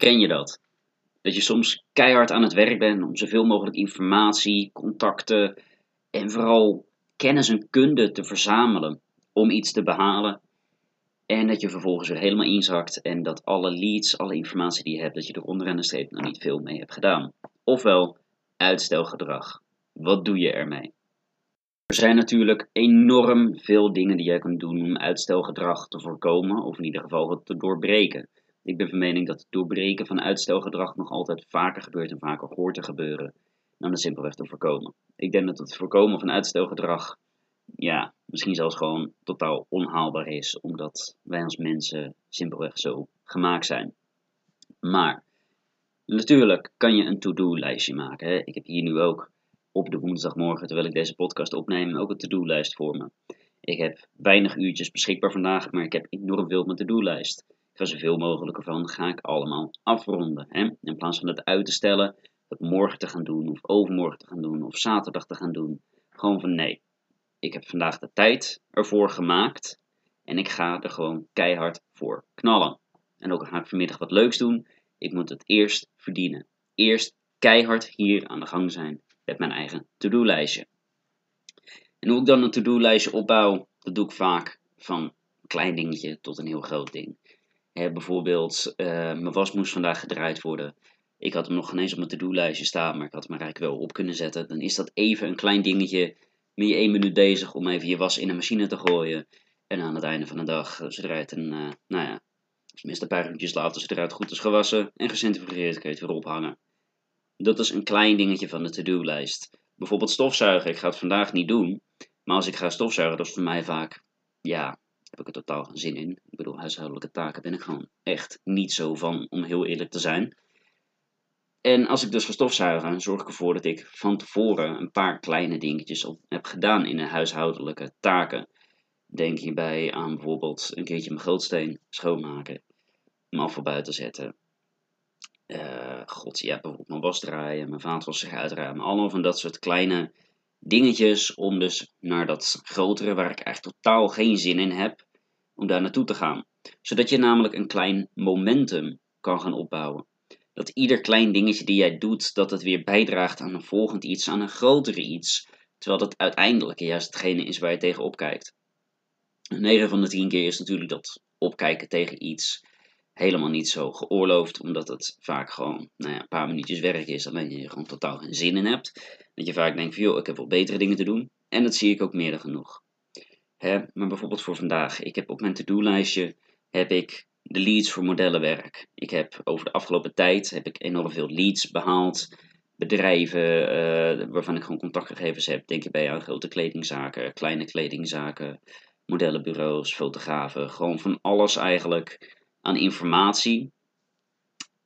Ken je dat? Dat je soms keihard aan het werk bent om zoveel mogelijk informatie, contacten en vooral kennis en kunde te verzamelen om iets te behalen. En dat je vervolgens weer helemaal inzakt en dat alle leads, alle informatie die je hebt, dat je er onderaan de streep nog niet veel mee hebt gedaan. Ofwel uitstelgedrag. Wat doe je ermee? Er zijn natuurlijk enorm veel dingen die jij kunt doen om uitstelgedrag te voorkomen, of in ieder geval het te doorbreken. Ik ben van mening dat het doorbreken van uitstelgedrag nog altijd vaker gebeurt en vaker hoort te gebeuren dan het simpelweg te voorkomen. Ik denk dat het voorkomen van uitstelgedrag, ja, misschien zelfs gewoon totaal onhaalbaar is, omdat wij als mensen simpelweg zo gemaakt zijn. Maar natuurlijk kan je een to-do-lijstje maken. Hè? Ik heb hier nu ook op de woensdagmorgen, terwijl ik deze podcast opneem, ook een to-do-lijst voor me. Ik heb weinig uurtjes beschikbaar vandaag, maar ik heb enorm veel op mijn to-do-lijst. Ga zoveel mogelijk ervan, ga ik allemaal afronden. Hè? In plaats van het uit te stellen, het morgen te gaan doen, of overmorgen te gaan doen, of zaterdag te gaan doen. Gewoon van nee, ik heb vandaag de tijd ervoor gemaakt en ik ga er gewoon keihard voor knallen. En ook ga ik vanmiddag wat leuks doen. Ik moet het eerst verdienen. Eerst keihard hier aan de gang zijn met mijn eigen to-do-lijstje. En hoe ik dan een to-do-lijstje opbouw, dat doe ik vaak van een klein dingetje tot een heel groot ding. Bijvoorbeeld, uh, mijn was moest vandaag gedraaid worden. Ik had hem nog geen eens op mijn to-do-lijstje staan, maar ik had hem eigenlijk wel op kunnen zetten. Dan is dat even een klein dingetje, ben je één minuut bezig om even je was in de machine te gooien. En aan het einde van de dag, zodra het een, uh, nou ja, tenminste een paar minuutjes later, zodra het goed is gewassen en gecentrifugeerd, kun je het weer ophangen. Dat is een klein dingetje van de to-do-lijst. Bijvoorbeeld stofzuigen. Ik ga het vandaag niet doen. Maar als ik ga stofzuigen, dat is voor mij vaak, ja, heb ik er totaal geen zin in. Ik bedoel, huishoudelijke taken ben ik gewoon echt niet zo van, om heel eerlijk te zijn. En als ik dus ga stofzuigen, zorg ik ervoor dat ik van tevoren een paar kleine dingetjes op heb gedaan in de huishoudelijke taken. Denk hierbij aan bijvoorbeeld een keertje mijn grootsteen schoonmaken, mijn afval buiten zetten, uh, god, ja, bijvoorbeeld mijn was draaien, mijn vaatwasser uitruimen. Allemaal van dat soort kleine dingetjes om dus naar dat grotere, waar ik echt totaal geen zin in heb, om daar naartoe te gaan. Zodat je namelijk een klein momentum kan gaan opbouwen. Dat ieder klein dingetje die jij doet, dat het weer bijdraagt aan een volgend iets, aan een grotere iets. Terwijl dat uiteindelijk juist hetgene is waar je tegen opkijkt. 9 van de 10 keer is natuurlijk dat opkijken tegen iets helemaal niet zo geoorloofd, omdat het vaak gewoon nou ja, een paar minuutjes werk is, alleen je er gewoon totaal geen zin in hebt. Dat je vaak denkt van joh, ik heb wel betere dingen te doen. En dat zie ik ook meer dan genoeg. Hè? Maar bijvoorbeeld voor vandaag, ik heb op mijn to-do-lijstje heb ik de leads voor modellenwerk. Ik heb over de afgelopen tijd heb ik enorm veel leads behaald. Bedrijven uh, waarvan ik gewoon contactgegevens heb. Denk je bij aan grote kledingzaken, kleine kledingzaken, modellenbureaus, fotografen. Gewoon van alles eigenlijk aan informatie.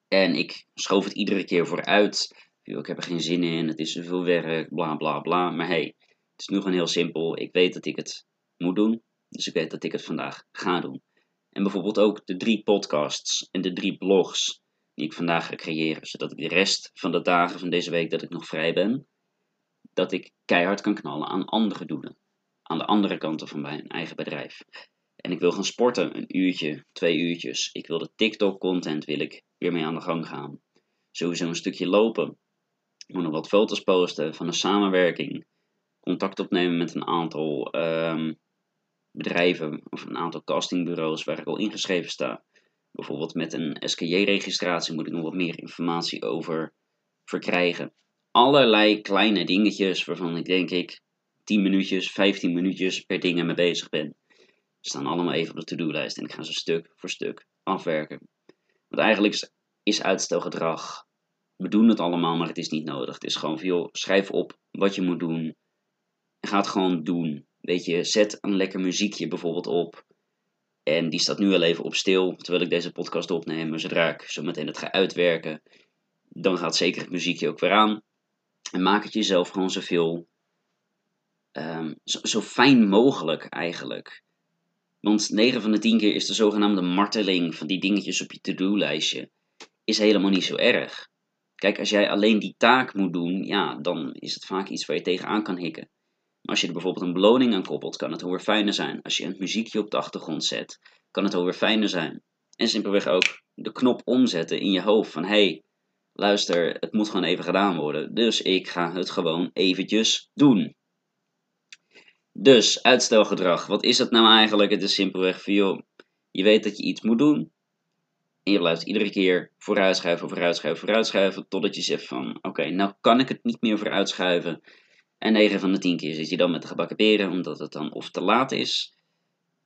En ik schoof het iedere keer vooruit. Ik heb er geen zin in, het is zoveel werk, bla bla bla. Maar hey, het is nu gewoon heel simpel. Ik weet dat ik het moet doen. Dus ik weet dat ik het vandaag ga doen. En bijvoorbeeld ook de drie podcasts en de drie blogs die ik vandaag ga creëren. Zodat ik de rest van de dagen van deze week dat ik nog vrij ben, dat ik keihard kan knallen aan andere doelen. Aan de andere kanten van mijn eigen bedrijf. En ik wil gaan sporten, een uurtje, twee uurtjes. Ik wil de TikTok-content wil ik weer mee aan de gang gaan. Sowieso een stukje lopen. Ik moet nog wat foto's posten van een samenwerking. Contact opnemen met een aantal ehm, bedrijven of een aantal castingbureaus waar ik al ingeschreven sta. Bijvoorbeeld met een SKJ-registratie moet ik nog wat meer informatie over verkrijgen. Allerlei kleine dingetjes waarvan ik denk ik 10 minuutjes, 15 minuutjes per ding mee bezig ben staan allemaal even op de to-do-lijst en ik ga ze stuk voor stuk afwerken. Want eigenlijk is, uitstelgedrag, we doen het allemaal, maar het is niet nodig. Het is gewoon veel, schrijf op wat je moet doen en ga het gewoon doen. Weet je, zet een lekker muziekje bijvoorbeeld op. En die staat nu al even op stil, terwijl ik deze podcast opneem. Zodra ik zo meteen het ga uitwerken, dan gaat zeker het muziekje ook weer aan. En maak het jezelf gewoon zoveel, um, zo fijn mogelijk eigenlijk. Want 9 van de 10 keer is de zogenaamde marteling van die dingetjes op je to-do-lijstje is helemaal niet zo erg. Kijk, als jij alleen die taak moet doen, ja, dan is het vaak iets waar je tegenaan kan hikken. Maar als je er bijvoorbeeld een beloning aan koppelt, kan het weer fijner zijn. Als je een muziekje op de achtergrond zet, kan het weer fijner zijn. En simpelweg ook de knop omzetten in je hoofd van hé, hey, luister, het moet gewoon even gedaan worden. Dus ik ga het gewoon eventjes doen. Dus, uitstelgedrag. Wat is dat nou eigenlijk? Het is simpelweg van, joh, je weet dat je iets moet doen. En je blijft iedere keer vooruitschuiven, vooruitschuiven, vooruitschuiven. Totdat je zegt van, oké, nou kan ik het niet meer vooruitschuiven. En 9 van de 10 keer zit je dan met de gebakken peren, omdat het dan of te laat is,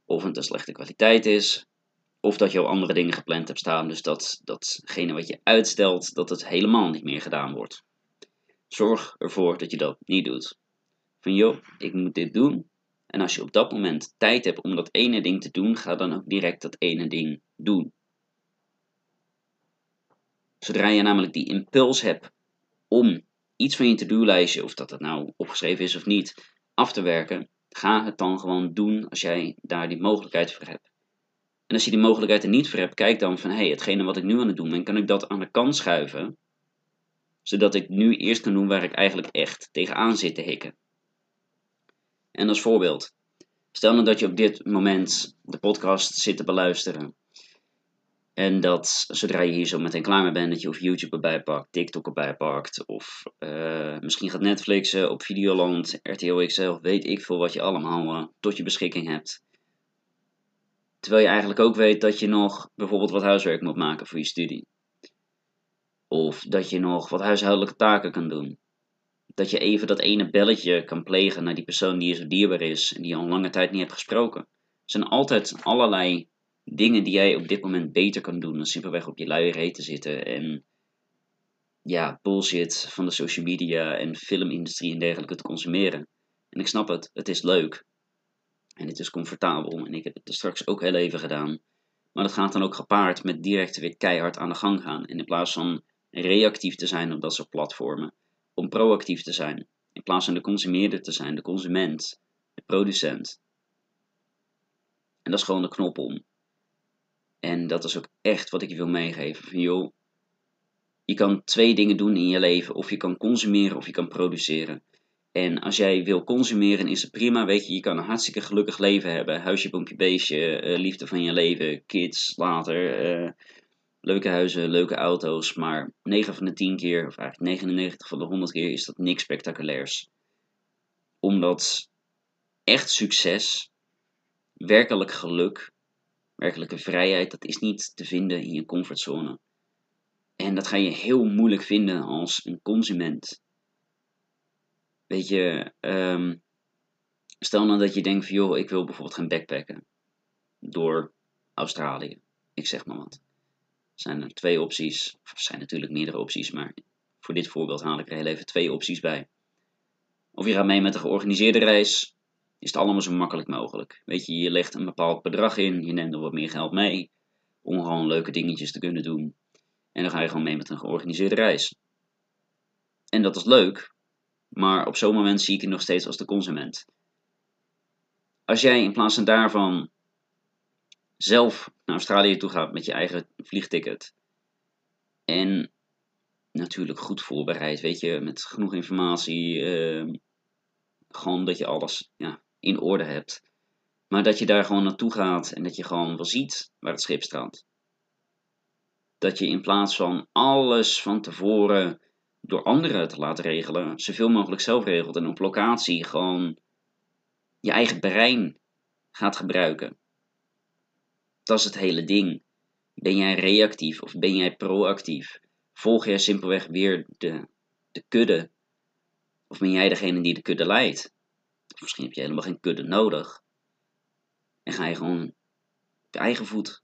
of een te slechte kwaliteit is, of dat je al andere dingen gepland hebt staan, dus dat datgene wat je uitstelt, dat het helemaal niet meer gedaan wordt. Zorg ervoor dat je dat niet doet. Van joh, ik moet dit doen. En als je op dat moment tijd hebt om dat ene ding te doen, ga dan ook direct dat ene ding doen. Zodra je namelijk die impuls hebt om iets van je to-do-lijstje, of dat het nou opgeschreven is of niet, af te werken, ga het dan gewoon doen als jij daar die mogelijkheid voor hebt. En als je die mogelijkheid er niet voor hebt, kijk dan van hé, hey, hetgene wat ik nu aan het doen ben, kan ik dat aan de kant schuiven, zodat ik nu eerst kan doen waar ik eigenlijk echt tegenaan zit te hikken. En als voorbeeld, stel nou dat je op dit moment de podcast zit te beluisteren. En dat zodra je hier zo meteen klaar mee bent, dat je of YouTube erbij pakt, TikTok erbij pakt, of uh, misschien gaat Netflixen op Videoland, RTL XL, weet ik veel wat je allemaal uh, tot je beschikking hebt. Terwijl je eigenlijk ook weet dat je nog bijvoorbeeld wat huiswerk moet maken voor je studie. Of dat je nog wat huishoudelijke taken kan doen. Dat je even dat ene belletje kan plegen naar die persoon die je zo dierbaar is en die je al lange tijd niet hebt gesproken. Er zijn altijd allerlei dingen die jij op dit moment beter kan doen dan simpelweg op je luie reet te zitten en ja, bullshit van de social media en filmindustrie en dergelijke te consumeren. En ik snap het, het is leuk. En het is comfortabel. En ik heb het er straks ook heel even gedaan. Maar dat gaat dan ook gepaard met direct weer keihard aan de gang gaan. En in plaats van reactief te zijn op dat soort platformen, om proactief te zijn. In plaats van de consumeerder te zijn, de consument, de producent. En dat is gewoon de knop om. En dat is ook echt wat ik je wil meegeven. Van joh, je kan twee dingen doen in je leven. Of je kan consumeren of je kan produceren. En als jij wil consumeren, is het prima. Weet je, je kan een hartstikke gelukkig leven hebben. Huisje, boompje, beestje, uh, liefde van je leven, kids, later. Uh, leuke huizen, leuke auto's. Maar 9 van de 10 keer, of eigenlijk 99 van de 100 keer, is dat niks spectaculairs. Omdat echt succes, werkelijk geluk, werkelijke vrijheid, dat is niet te vinden in je comfortzone. En dat ga je heel moeilijk vinden als een consument. Weet je, um, stel nou dat je denkt joh, ik wil bijvoorbeeld gaan backpacken door Australië. Ik zeg maar wat. Zijn er twee opties, er zijn natuurlijk meerdere opties, maar voor dit voorbeeld haal ik er heel even twee opties bij. Of je gaat mee met een georganiseerde reis, is het allemaal zo makkelijk mogelijk. Weet je, je legt een bepaald bedrag in, je neemt er wat meer geld mee, om gewoon leuke dingetjes te kunnen doen. En dan ga je gewoon mee met een georganiseerde reis. En dat is leuk, maar op zo'n moment zie ik je nog steeds als de consument. Als jij in plaats van daarvan zelf naar Australië toe gaat met je eigen vliegticket. En natuurlijk goed voorbereid, weet je, met genoeg informatie. Uh, gewoon dat je alles ja, in orde hebt. Maar dat je daar gewoon naartoe gaat en dat je gewoon wel ziet waar het schip staat. Dat je in plaats van alles van tevoren door anderen te laten regelen, zoveel mogelijk zelf regelt en op locatie gewoon je eigen brein gaat gebruiken. Dat is het hele ding. Ben jij reactief of ben jij proactief? Volg jij simpelweg weer de, de kudde? Of ben jij degene die de kudde leidt? Of misschien heb je helemaal geen kudde nodig. En ga je gewoon op je eigen voet.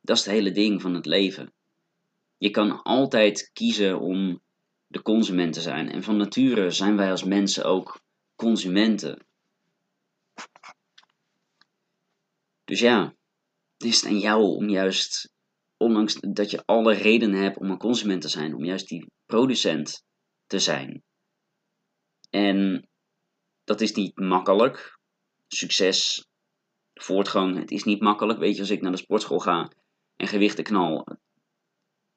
Dat is het hele ding van het leven. Je kan altijd kiezen om de consument te zijn. En van nature zijn wij als mensen ook consumenten. Dus ja, het is aan jou om juist, ondanks dat je alle redenen hebt om een consument te zijn, om juist die producent te zijn. En dat is niet makkelijk. Succes, voortgang, het is niet makkelijk. Weet je, als ik naar de sportschool ga en gewichten knal,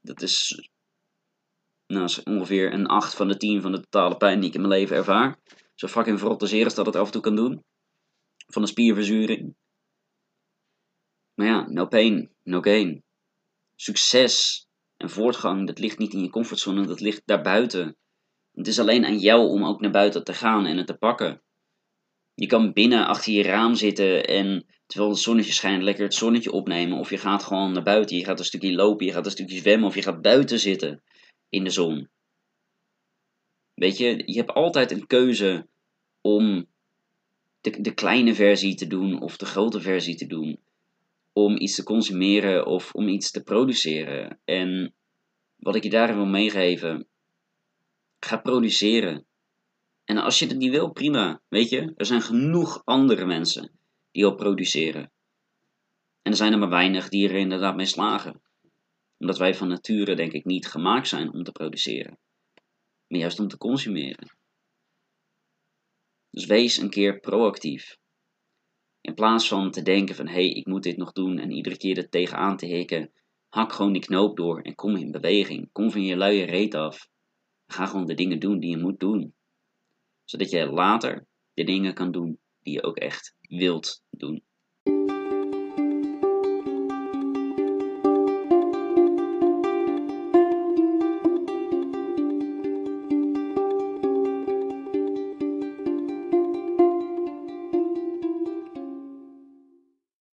dat is, nou, ongeveer een 8 van de 10 van de totale pijn die ik in mijn leven ervaar. Zo fucking verrot als dat het af en toe kan doen. Van een spierverzuring. Ja, no pain, no gain. succes en voortgang, dat ligt niet in je comfortzone, dat ligt daarbuiten. Het is alleen aan jou om ook naar buiten te gaan en het te pakken. Je kan binnen achter je raam zitten en terwijl het zonnetje schijnt lekker het zonnetje opnemen. Of je gaat gewoon naar buiten, je gaat een stukje lopen, je gaat een stukje zwemmen of je gaat buiten zitten in de zon. Weet je, je hebt altijd een keuze om de, de kleine versie te doen of de grote versie te doen. Om iets te consumeren of om iets te produceren. En wat ik je daarin wil meegeven, ga produceren. En als je het niet wil, prima. Weet je, er zijn genoeg andere mensen die al produceren. En er zijn er maar weinig die er inderdaad mee slagen. Omdat wij van nature, denk ik, niet gemaakt zijn om te produceren. Maar juist om te consumeren. Dus wees een keer proactief. In plaats van te denken van hé, hey, ik moet dit nog doen en iedere keer er tegenaan te hikken, hak gewoon die knoop door en kom in beweging. Kom van je luie reet af. Ga gewoon de dingen doen die je moet doen. Zodat je later de dingen kan doen die je ook echt wilt doen.